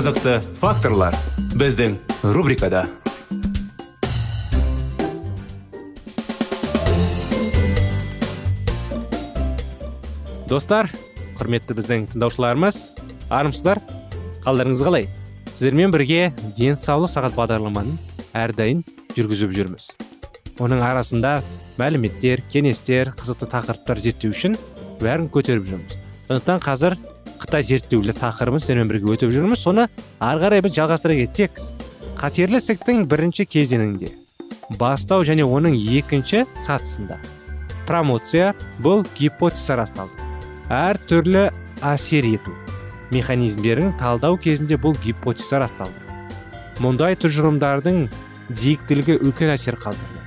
Қызықты факторлар біздің рубрикада. Достар құрметті біздің тыңдаушыларымыз армысыздар қалдарыңыз қалай? Сіздермен бірге денсаулық сағат бағдарламаның әрдайым жүргізіп жүрміз. Оның арасында мәліметтер кеңестер қызықты тақырыптар зерттеу үшін бәрін көтеріп жүрміз. Сондықтан қазір қытай зерттеулі тақырыбын сіздермен бірге өтіп жүрміз. Соны ары қарай біз жалғастыра кетсек қатерлі ісіктің бірінші кезеңінде бастау және оның екінші сатысында промоция бұл гипотеза расталды. Әр түрлі әсер ету механизмдерін талдау кезінде бұл гипотеза расталды. Мұндай тұжырымдардың диіктілігі үлкен әсер қалдырды.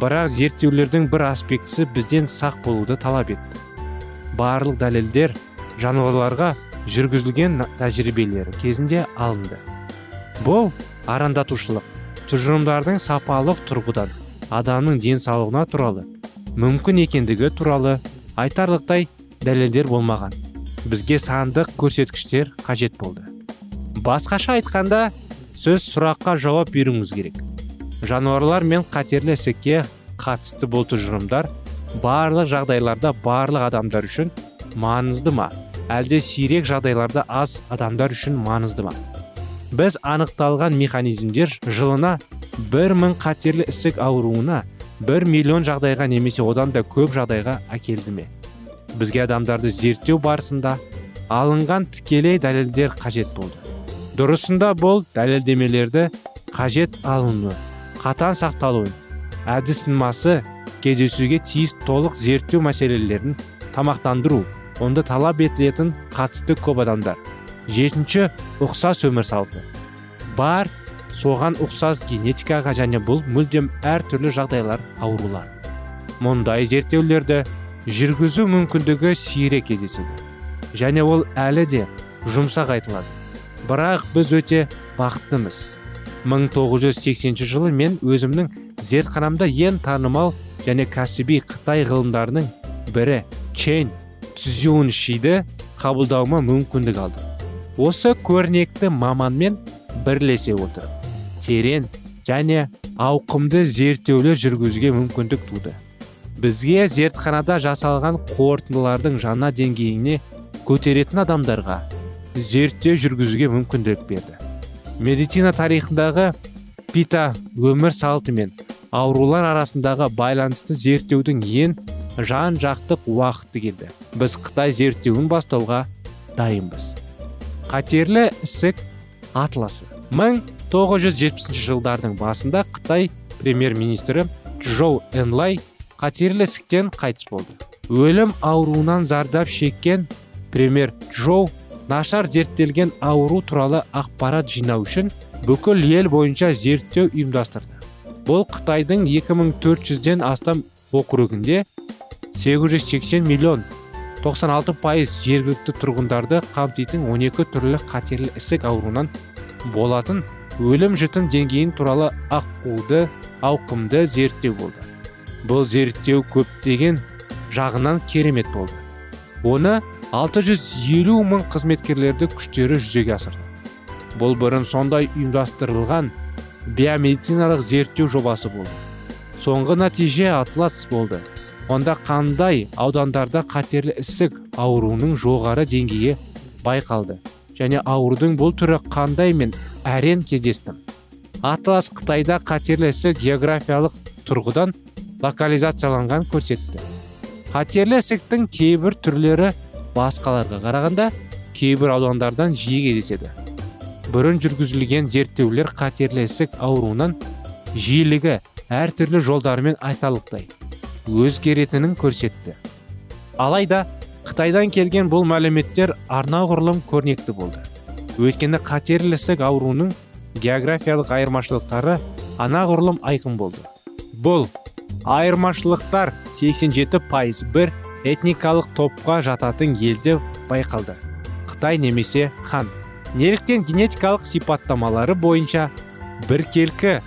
Бірақ зерттеулердің бір аспектісі бізден сақ болуды талап етті. Барлық дәлелдер жануарларға жүргізілген тәжірибелері кезінде алынды. Бұл арандатушылық тұжырымдардың сапалық тұрғыдан адамның денсаулығына туралы мүмкін екендігі туралы айтарлықтай дәлелдер болмаған. Бізге сандық көрсеткіштер қажет болды. Басқаша айтқанда сөз сұраққа жауап беруіңіз керек. Жануарлар мен қатерлі ісікке қатысты бұл тұжырымдар барлық жағдайларда барлық адамдар үшін маңызды ма? Әлде сирек жағдайларда аз адамдар үшін маңызды ма? Біз анықталған механизмдер жылына бір қатерлі ісік ауруына бір миллион жағдайға немесе одан да көп жағдайға әкелді ме? Бізге адамдарды зерттеу барысында алынған тікелей дәлелдер қажет болды. Дұрысында бұл дәлелдемелерді қажет алынуы қатаң сақталуын әдіснамасы кездесуге тиіс толық зерттеу мәселелерін тамақтандыру онда талап етілетін қатысты көп адамдар. Жетінші ұқсас өмір салты. Бар соған ұқсас генетикаға және бұл мүлдем әртүрлі жағдайлар аурулар мұндай зерттеулерді жүргізу мүмкіндігі сирек кездеседі. Және ол әлі де жұмсақ айтылады. Бірақ біз өте бақыттымыз. 1980 жылы мен өзімнің зертханамда ең танымал және кәсіби қытай ғылымдарының бірі чен цзюншиді қабылдауыма мүмкіндік алдым. Осы көрнекті маманмен бірлесе отырып терең және ауқымды зерттеулер жүргізуге мүмкіндік туды. Бізге зертханада жасалған қорытындылардың жаңа деңгейіне көтеретін адамдарға зерттеу жүргізуге мүмкіндік берді. Медицина тарихындағы пита өмір салты мен аурулар арасындағы байланысты зерттеудің ең жан жақтық уақыты келді. Біз қытай зерттеуін бастауға дайынбыз. Қатерлі ісік атласы. 1970 жылдардың басында қытай премьер-министрі джоу энлай қатерлі ісіктен қайтыс болды. Өлім ауруынан зардап шеккен премьер джоу нашар зерттелген ауру туралы ақпарат жинау үшін бүкіл ел бойынша зерттеу ұйымдастырды. Бұл қытайдың 2400-ден астам округінде 880 миллион. 96 пайыз жергілікті тұрғындарды қамтитын 12 түрлі қатерлі ісік ауруынан болатын өлім жітім деңгейін туралы аққуды ауқымды зерттеу болды. Бұл зерттеу көптеген жағынан керемет болды. Оны 650 мың қызметкерлерді күштері жүзеге асырды. Бұл бұрын сондай ұйымдастырылған биомедициналық зерттеу жобасы болды. Соңғы нәтиже атлас болды. Онда қандай аудандарда қатерлі ісік ауруының жоғары деңгейі байқалды? Және аурудың бұл түрі қандай мен әрен кездестім? Атлас қытайда қатерлі ісік географиялық тұрғыдан локализацияланған көрсетті. Қатерлі ісіктің кейбір түрлері басқаларға қарағанда кейбір аудандардан жиі кездеседі. Бұрын жүргізілген зерттеулер қатерлі ісік ауруынан жиілігі әртүрлі жолдармен айтарлықтай. Өзгеретінін көрсетті. Алайда қытайдан келген бұл мәліметтер арнағұрлым көрнекті болды. Өйткені қатерлі ісік ауруының географиялық айырмашылықтары анағұрлым айқын болды. Бұл айырмашылықтар 87 пайыз бір этникалық топқа жататын елде байқалды. Қытай немесе хан. Неліктен генетикалық сипаттамалары бойынша біркелкі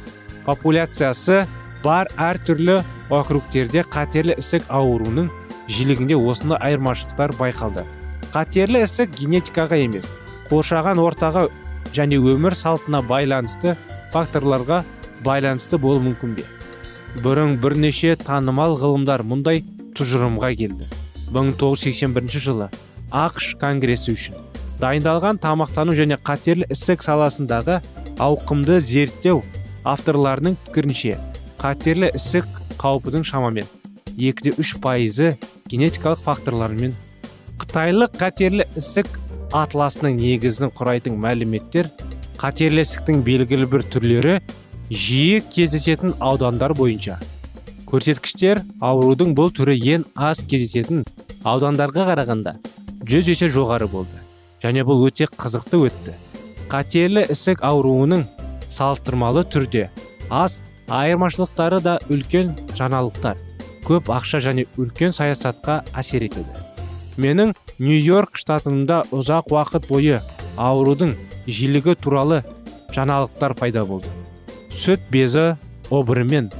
популяциясы бар әртүрлі округтерде қатерлі ісік ауруының жиілігінде осындай айырмашылықтар байқалды. Қатерлі ісік генетикаға емес қоршаған ортаға және өмір салтына байланысты факторларға байланысты болуы мүмкін бе? Бұрын бірнеше танымал ғылымдар мұндай тұжырымға келді. 1981 жылы ақш конгресі үшін дайындалған тамақтану және қатерлі ісік саласындағы ауқымды зерттеу авторларының пікірінше қатерлі ісік қаупінің шамамен 2-3 пайызы генетикалық факторлармен. Қытайлық қатерлі ісік атласының негізін құрайтын мәліметтер қатерлі ісіктің белгілі бір түрлері жиі кездесетін аудандар бойынша. Көрсеткіштер аурудың бұл түрі ең аз кездесетін аудандарға қарағанда жүз есе жоғары болды және бұл өте қызықты өтті. Қатерлі ісік ауруының салыстырмалы түрде аз айырмашылықтары да үлкен жаңалықтар көп ақша және үлкен саясатқа әсер етеді. Менің нью-йорк штатында ұзақ уақыт бойы аурудың жиілігі туралы жаңалықтар пайда болды. Сүт безі обырымен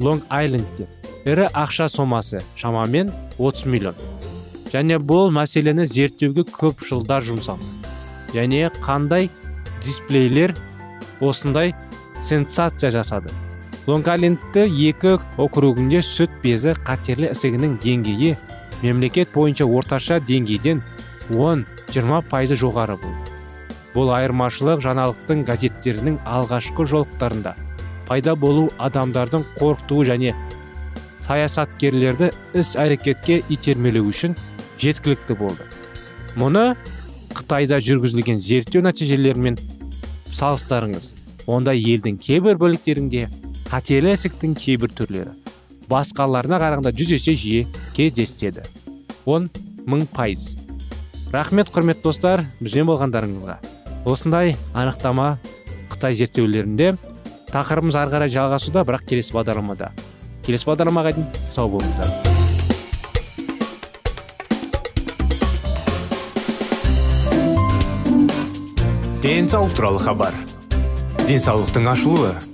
лонг айлендте ірі ақша сомасы шамамен 30 миллион. Және бұл мәселені зерттеуге көп жылдар жұмсалды. Және қандай дисплейлер осындай сенсация жасады? Лонг-айлендті екі округінде сүт безі қатерлі ісігінің деңгейі мемлекет бойынша орташа деңгейден 10-20 пайызы жоғары болды. Бұл айырмашылық жаңалықтың газеттерінің алғашқы жолықтарында пайда болу адамдардың қорқытуы және саясаткерлерді іс әрекетке итермелеу үшін жеткілікті болды. Мұны қытайда жүргізілген зерттеу нәтижелерімен салыстырыңыз. Онда елдің кейбір бөліктерінде қатерлі ісіктің кейбір түрлері. Басқаларына қарағанда жүз есе жиі кездеседі. Он мың пайыз. Рахмет құрметті достар. Бізбен болғандарыңызға. Осындай анықтама қытай зерттеулерінде тақырыбымыз ары қарай жалғасуда бірақ келесі бағдарламада. Келесі бағдарламаға дейін сау болыңыздар. Денсаулық туралы хабар. Денсаулықтың ашылуы.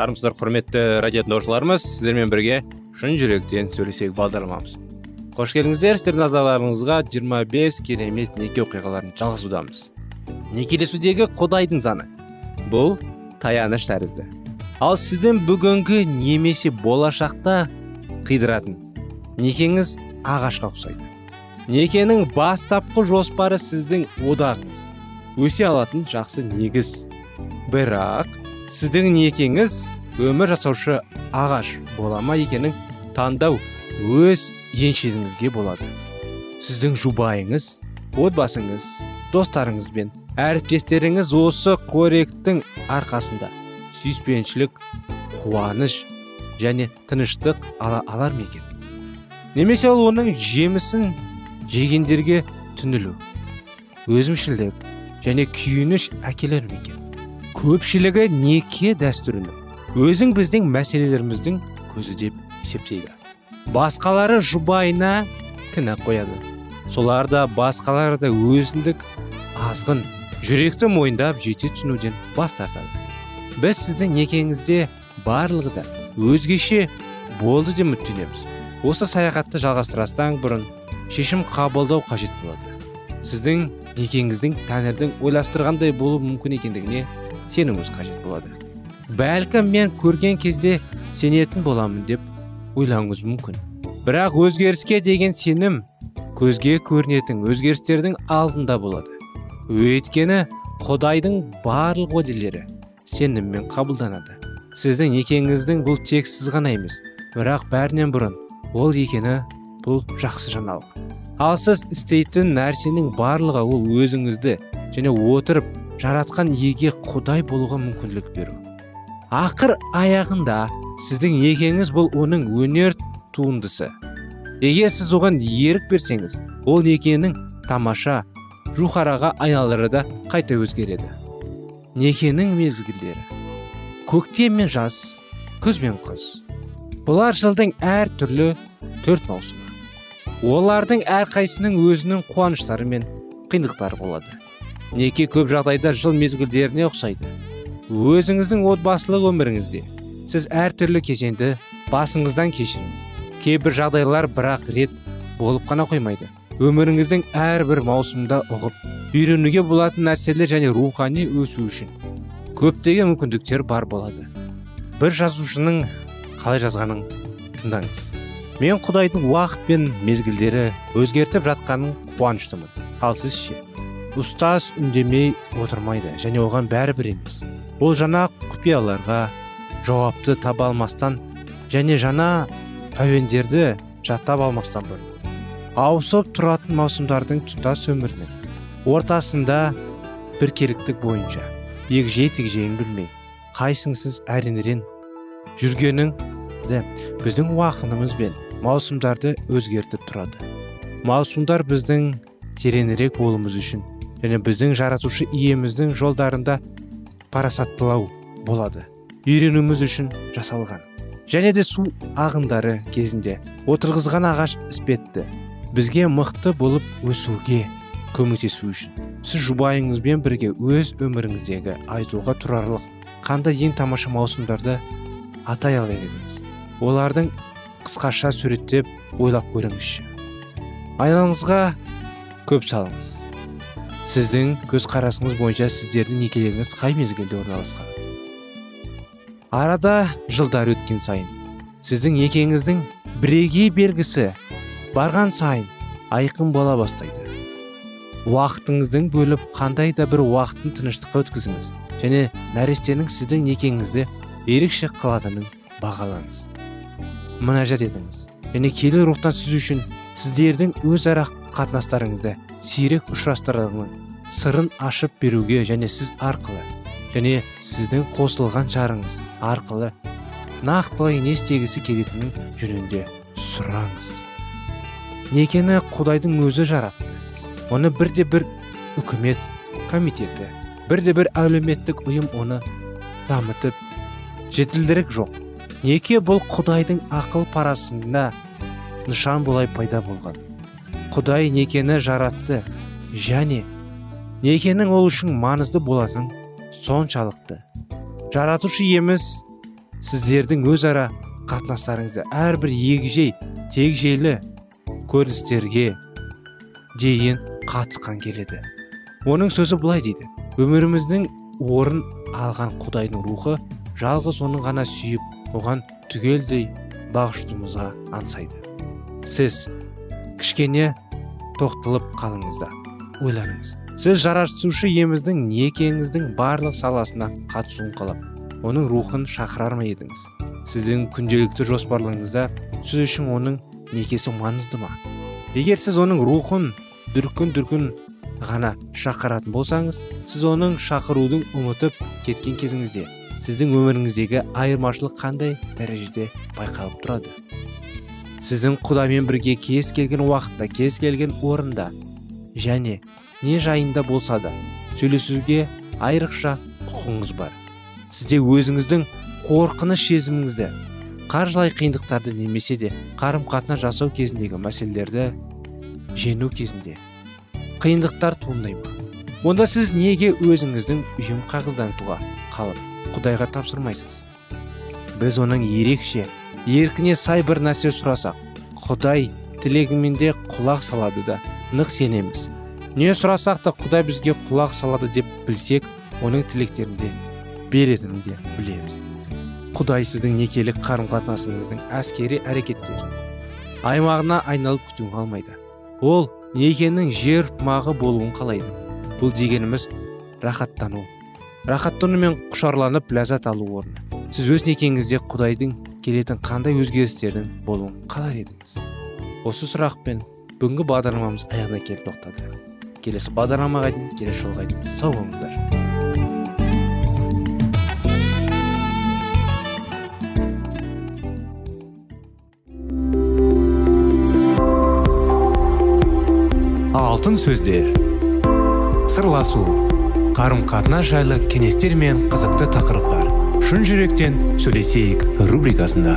Армысыздар құрметті радио тыңдаушыларымыз сіздермен бірге шын жүректен сөйлесейік бағдарламамыз. Қош келдіңіздер сіздердің назарларыңызға 25 керемет неке оқиғаларын жалғасудамыз. Некелесудегі құдайдың заңы. Бұл таяныш тәрізді. Ал сіздің бүгінгі немесе болашақта қидыратын некеңіз ағашқа ұқсайды. Некенің бастапқы жоспары сіздің одағыңыз. Өсе алатын жақсы негіз. Бірақ сіздің некеңіз өмір жасаушы ағаш бола ма екенін таңдау өз еншісіңізге болады. Сіздің жұбайыңыз отбасыңыз достарыңыз бен әріптестеріңіз осы қоректің арқасында сүйіспеншілік қуаныш және тыныштық ала алар ма екен? Немесе ол оның жемісін жегендерге түнілу өзімшілдік және күйініш әкелер ме екен? Көпшілігі неке дәстүрінің өзің біздің мәселелеріміздің көзі деп есептейді. Басқалары жұбайына кінә қояды. Солар да басқалары да өзіндік азғын жүректі мойындап жете түсінуден бас тартады. Біз сіздің некеңізде барлығы да өзгеше болды деп үміттенеміз. Осы саяхатты жалғастырастан бұрын шешім қабылдау қажет болады. Сіздің некеңіздің тәңірдің ойластырғандай болуы мүмкін екендігіне сенуіңіз қажет болады. Бәлкім мен көрген кезде сенетін боламын деп ойлауыңыз мүмкін. Бірақ өзгеріске деген сенім көзге көрінетін өзгерістердің алдында болады. Өйткені құдайдың барлық уәделері сеніммен қабылданады. Сіздің некеңіздің бұл тек сіз ғана емес бірақ бәрінен бұрын ол екені бұл жақсы жаңалық. Ал сіз істейтін нәрсенің барлығы ол өзіңізді және отырып жаратқан еге құдай болуға мүмкіндік беру. Ақыр аяғында сіздің некеңіз бұл оның өнер туындысы. Егер сіз оған ерік берсеңіз ол некенің тамаша жухараға айналары да қайта өзгереді. Некенің мезгілдері. Көктем мен жаз күз бен қыс. Бұлар жылдың әр түрлі төрт маусымы. Олардың әрқайсының өзінің қуаныштары мен қиындықтары болады. Неке көп жағдайда жыл мезгілдеріне ұқсайды. Өзіңіздің отбасылық өміріңізде сіз әртүрлі кезеңді басыңыздан кешіріңіз. Кейбір жағдайлар бірақ рет болып қана қоймайды. Өміріңіздің әрбір маусымда ұғып үйренуге болатын нәрселер және рухани өсу үшін көптеген мүмкіндіктер бар болады. Бір жазушының қалай жазғанын тыңдаңыз. Мен құдайдың уақыт пен мезгілдері өзгертіп жатқанын қуаныштымын. Ал сіз ше? Ұстаз үндемей отырмайды және оған бәрібір емес. Ол жаңа құпияларға жауапты таба алмастан және жаңа әуендерді жаттап алмастан бұрын. Ауысып тұратын маусымдардың тұтас өмірінің ортасында біркеліктік бойынша егжей тегжейін білмей қайсыңсыз әренерен жүргенің біздің уақытымыз бен маусымдарды өзгертіп тұрады. Маусымдар біздің тереңірек болуымыз үшін және біздің жаратушы иеміздің жолдарында парасаттылау болады. Үйренуіміз үшін жасалған. Және де су ағындары кезінде отырғызған ағаш іспетті. Бізге мықты болып өсуге көмектесу үшін. Сіз жұбайыңызбен бірге өз өміріңіздегі айтуға тұрарлық қандай ең тамаша маусымдарды атай алар едіңіз? Олардың қысқаша суреттеп ойлап көріңізші. Айналаңызға көп салыңыз. Сіздің көзқарасыңыз бойынша сіздердің некелеріңіз қай мезгілде орналасқан? Арада жылдар өткен сайын сіздің некеңіздің бірегей белгісі барған сайын айқын бола бастайды. Уақытыңыздың бөліп қандай да бір уақытын тыныштыққа өткізіңіз және нәрестенің сіздің некеңізді ерекше қылатынын бағалаңыз. Мінәжат етіңіз және киелі рухтан сіз үшін сіздердің өзара қатынастарыңызды сирек ұшырастырудың сырын ашып беруге және сіз арқылы және сіздің қосылған жарыңыз арқылы нақтылай не істегісі келетінін жөнінде сұраңыз. Некені құдайдың өзі жаратты. Оны бірде бір үкімет комитеті бірде бір әлеуметтік ұйым оны дамытып жетілдірік жоқ. Неке бұл құдайдың ақыл парасында нышан болай пайда болған? Құдай некені жаратты және некенің ол үшін маңызды болатын соншалықты. Жаратушы еміз сіздердің өзара қатынастарыңызды әрбір егжей тегжейлі көріністерге дейін қатысқан келеді. Оның сөзі былай дейді. Өміріміздің орын алған құдайдың рухы жалғыз оның ғана сүйіп оған түгелдей бағыштуымызға аңсайды сіз кішкене тоқтылып қалыңыз да ойланыңыз. Сіз жаратушы еміздің некеңіздің барлық саласына қатысуын қалап оның рухын шақырар ма едіңіз? Сіздің күнделікті жоспарларыңызда сіз үшін оның некесі маңызды ма? Егер сіз оның рухын дүркін дүркін ғана шақыратын болсаңыз сіз оның шақырудың ұмытып кеткен кезіңізде сіздің өміріңіздегі айырмашылық қандай дәрежеде байқалып тұрады? Сіздің құдаймен бірге кез келген уақытта кез келген орында және не жайында болса да сөйлесуге айрықша құқыңыз бар. Сізде өзіңіздің қорқыныш сезіміңізді қаржылай қиындықтарды немесе де қарым қатынас жасау кезіндегі мәселелерді жеңу кезінде. Қиындықтар туындай ма? Онда сіз неге өзіңіздің үйім қағыздантуға қалып құдайға тапсырмайсыз? Біз оның ерекше еркіне сай бір нәрсе сұрасақ құдай тілегімен де құлақ салады да нық сенеміз. Не сұрасақ та құдай бізге құлақ салады деп білсек оның тілектерінде беретінін де білеміз. Құдай сіздің некелік қарым қатынасыңыздың әскери әрекеттері аймағына айналып күтуін қалмайды. Ол некенің жер мағы болуын қалайды. Бұл дегеніміз рахаттану. Рахаттанумен құшарланып ләззат алу орны. Сіз өз некеңізде құдайдың келетін қандай өзгерістердің болуын қалар едіңіз? Осы сұрақпен бүгінгі бағдарламамыз аяғына келіп тоқтады. Келесі бағдарламаға дейін келесі жолға дейін сау болыңыздар. Алтын сөздер. Сырласу. Қарым қатынас жайлы кеңестер мен қызықты тақырыптар. Шын жүректен сөйлесейік рубрикасында.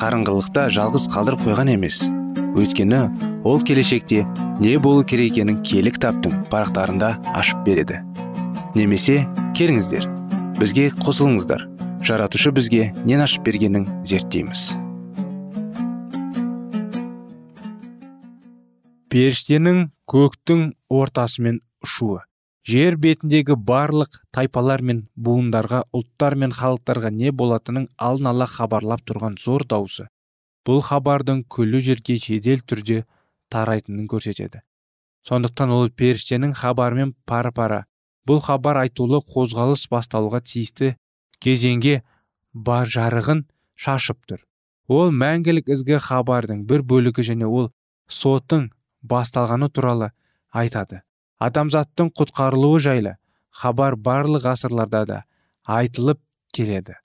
қарыңғылықта жалғыз қалдырып қойған емес. Өйткені ол келешекте не болу керек екенін кітаптың парақтарында ашып береді. Немесе келіңіздер бізге қосылыңыздар. Жаратушы бізге нен ашып бергенін зерттейміз. Періштенің көктің ортасымен ұшуы. Жер бетіндегі барлық тайпалар мен буындарға ұлттар мен халықтарға не болатынын алдын ала хабарлап тұрған зор даусы бұл хабардың күллі жерге жедел түрде тарайтынын көрсетеді. Сондықтан ол періштенің хабарымен пара пара бұл хабар айтулы қозғалыс басталуға тиісті кезеңге бар жарығын шашып тұр. Ол мәңгілік ізгі хабардың бір бөлігі және ол соттың басталғаны туралы айтады. Адамзаттың құтқарылуы жайлы хабар барлық ғасырларда да айтылып келеді.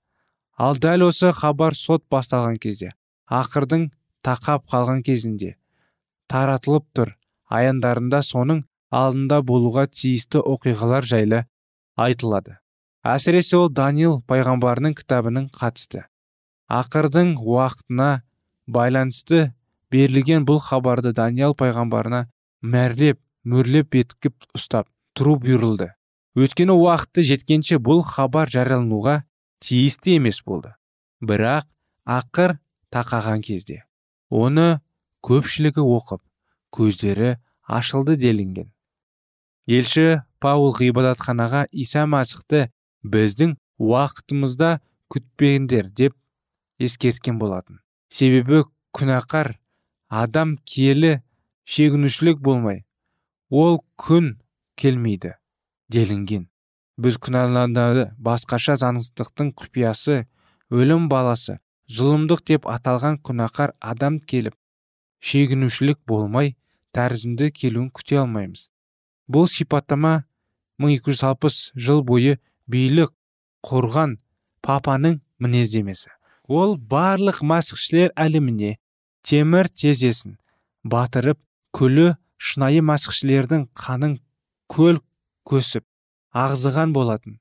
Ал дәл осы хабар сот басталған кезде ақырдың тақап қалған кезінде таратылып тұр. Аяндарында соның алдында болуға тиісті оқиғалар жайлы айтылады. Әсіресе ол даниил пайғамбарының кітабының қатысты. Ақырдың уақытына байланысты берілген бұл хабарды даниял пайғамбарына мәрлеп мөрлеп бекітіп ұстап тұру бұйырылды өйткені уақыты жеткенше бұл хабар жариялануға тиісті емес болды. Бірақ ақыр тақаған кезде оны көпшілігі оқып көздері ашылды делінген. Елші паул ғибадатханаға иса мәсіхті біздің уақытымызда күтпеңдер деп ескерткен болатын. Себебі күнәқар адам киелі шегінушілік болмай ол күн келмейді делінген. Біз күнәланады басқаша заңсыздықтың құпиясы өлім баласы зұлымдық деп аталған күнәқар адам келіп шегінушілік болмай тәрізімді келуін күте алмаймыз. Бұл сипаттама 1260 жыл бойы билік құрған папаның мінездемесі. Ол барлық мәсіхшілер әлеміне темір тезесін батырып күлі шынайы мәсіхшілердің қанын көл көсіп ағызған болатын.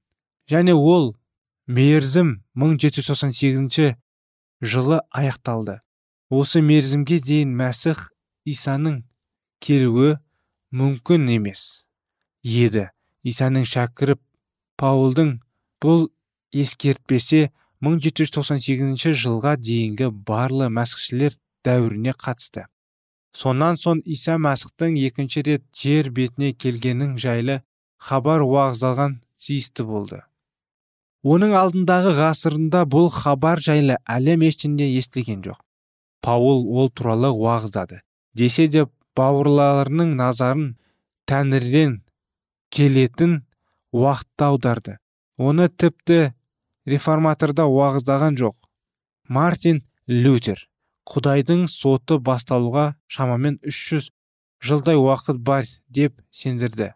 Және ол мерзім 1798 жылы аяқталды. Осы мерзімге дейін мәсіх исаның келуі мүмкін емес еді. Исаның шәкіріп паулдың бұл ескертпесе 1798 жылға дейінгі барлы мәсіхшілер дәуіріне қатысты. Сонан соң иса мәсіхтің екінші рет жер бетіне келгенің жайлы хабар уағыздалған тиісті болды. Оның алдындағы ғасырында бұл хабар жайлы әлем ештеңе естіген жоқ. Паул ол туралы уағыздады. Десе де бауырларының назарын тәңірден келетін уақытта аударды. Оны тіпті реформаторда уағыздаған жоқ. Мартин лютер. Құдайдың соты басталуға шамамен 300 жылдай уақыт бар деп сендірді.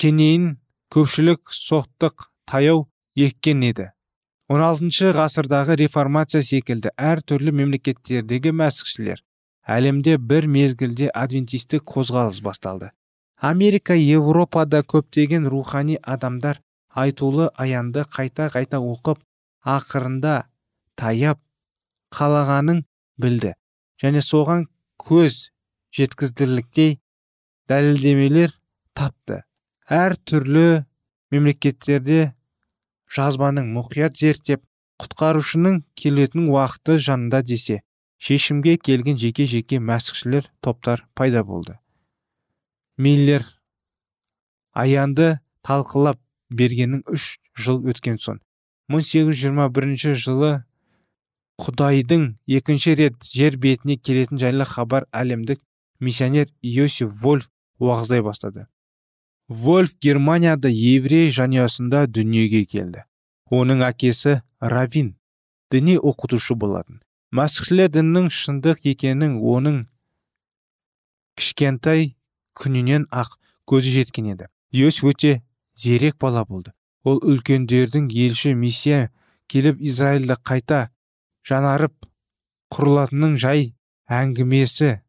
Кенейін көпшілік соқтық таяу еккен еді. 16 ғасырдағы реформация секілді әр түрлі мемлекеттердегі мәсіхшілер әлемде бір мезгілде адвентистік қозғалыс басталды. Америка еуропада көптеген рухани адамдар айтулы аянды қайта-қайта оқып ақырында таяп қалағанын білді. Және соған көз жеткіздірліктей дәлелдемелер тапты. Әр түрлі мемлекеттерде жазбаның мұқият зерттеп құтқарушының келетін уақыты жанында десе шешімге келген жеке-жеке мәсіхшілер топтар пайда болды. Миллер аянды талқылап бергенің үш жыл өткен соң 1821 жылы құдайдың екінші рет жер бетіне келетін жайлы хабар әлемдік миссионер иосиф вольф уағыздай бастады. Вольф германияда еврей жанұясында дүниеге келді. Оның әкесі равин діни оқытушы болатын. Мәсіхшілер діннің шындық екенін оның кішкентай күнінен ақ көзі жеткен еді. Иосиф өте зерек бала болды. Ол үлкендердің елші миссия келіп израильді қайта жанарып құрылатынын жай әңгімесі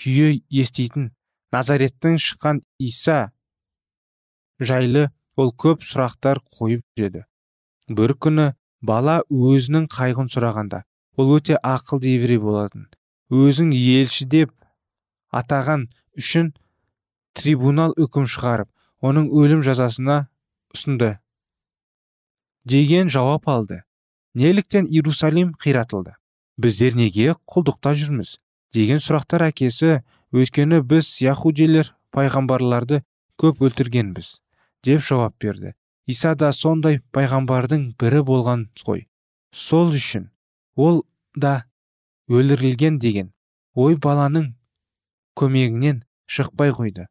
күйі естейтін назареттің шыққан иса жайлы ол көп сұрақтар қойып жүреді. Бір күні бала өзінің қайғын сұрағанда ол өте ақылды еврей болатын. Өзің елші деп атаған үшін трибунал үкім шығарып оның өлім жазасына ұсынды. Деген жауап алды. Неліктен иерусалим қиратылды? Біздер неге құлдықта жүрміз? Деген сұрақтар әкесі өйткені біз яхудилер пайғамбарларды көп өлтіргенбіз деп жауап берді. Иса да сондай пайғамбардың бірі болған ғой. Сол үшін ол да өлтірілген деген ой баланың көмегінен шықпай қойды.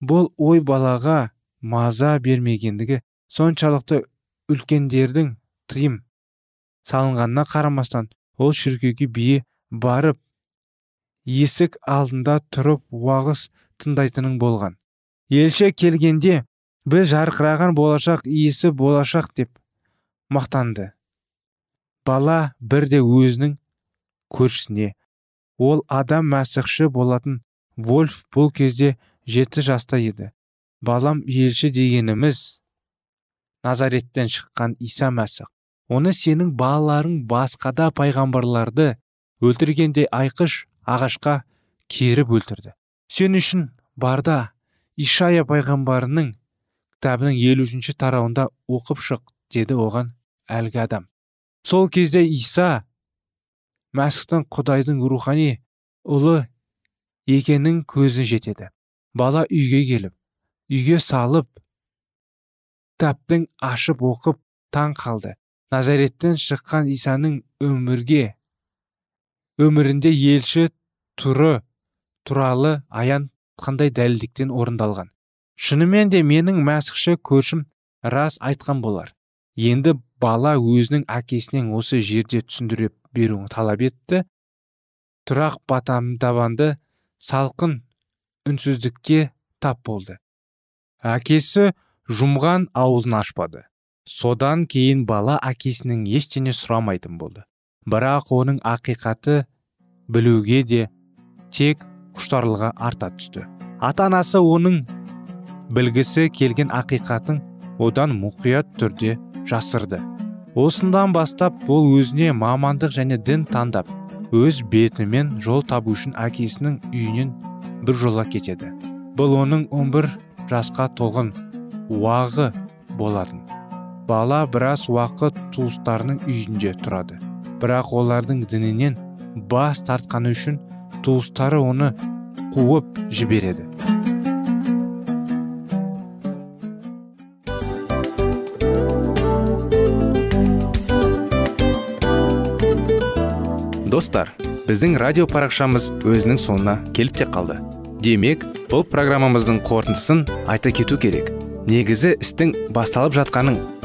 Бұл ой балаға маза бермегендігі соншалықты үлкендердің тыйым салынғанына қарамастан ол шіркеуге бие барып есік алдында тұрып уағыз тыңдайтының болған. Елші келгенде біз жарқыраған болашақ иесі болашақ деп мақтанды. Бала бірде өзінің көршісіне ол адам мәсіхші болатын вольф бұл кезде жеті жаста еді. Балам елші дегеніміз назареттен шыққан иса мәсіх. Оны сенің балаларың басқада пайғамбарларды өлтіргенде айқыш ағашқа керіп өлтірді. Сен үшін барда ишая пайғамбарының кітабының елу үшінші тарауында оқып шық деді оған әлгі адам. Сол кезде иса мәсіхтің құдайдың рухани ұлы екенін көзі жетеді. Бала үйге келіп үйге салып кітаптың ашып оқып таң қалды. Назареттен шыққан исаның өмірге өмірінде елші тұры туралы аян қандай дәлдіктен орындалған? Шынымен де менің мәсіхші көршім рас айтқан болар. Енді бала өзінің әкесінен осы жерде түсіндіріп беруін талап етті. Тұрақ табанды салқын үнсіздікке тап болды. Әкесі жұмған аузын ашпады. Содан кейін бала әкесінің ештеңе сұрамайтын болды. Бірақ оның ақиқаты білуге де тек құштарлығы арта түсті. Ата анасы оның білгісі келген ақиқатын одан мұқият түрде жасырды. Осындан бастап ол өзіне мамандық және дін таңдап өз бетімен жол табу үшін әкесінің үйінен бір жола кетеді. Бұл оның 11 жасқа толған уағы болатын. Бала біраз уақыт туыстарының үйінде тұрады. Бірақ олардың дінінен бас тартқаны үшін туыстары оны қуып жібереді. Достар біздің радио парақшамыз өзінің соңына келіп те қалды. Демек бұл программамыздың қорытындысын айта кету керек. Негізі істің басталып жатқаның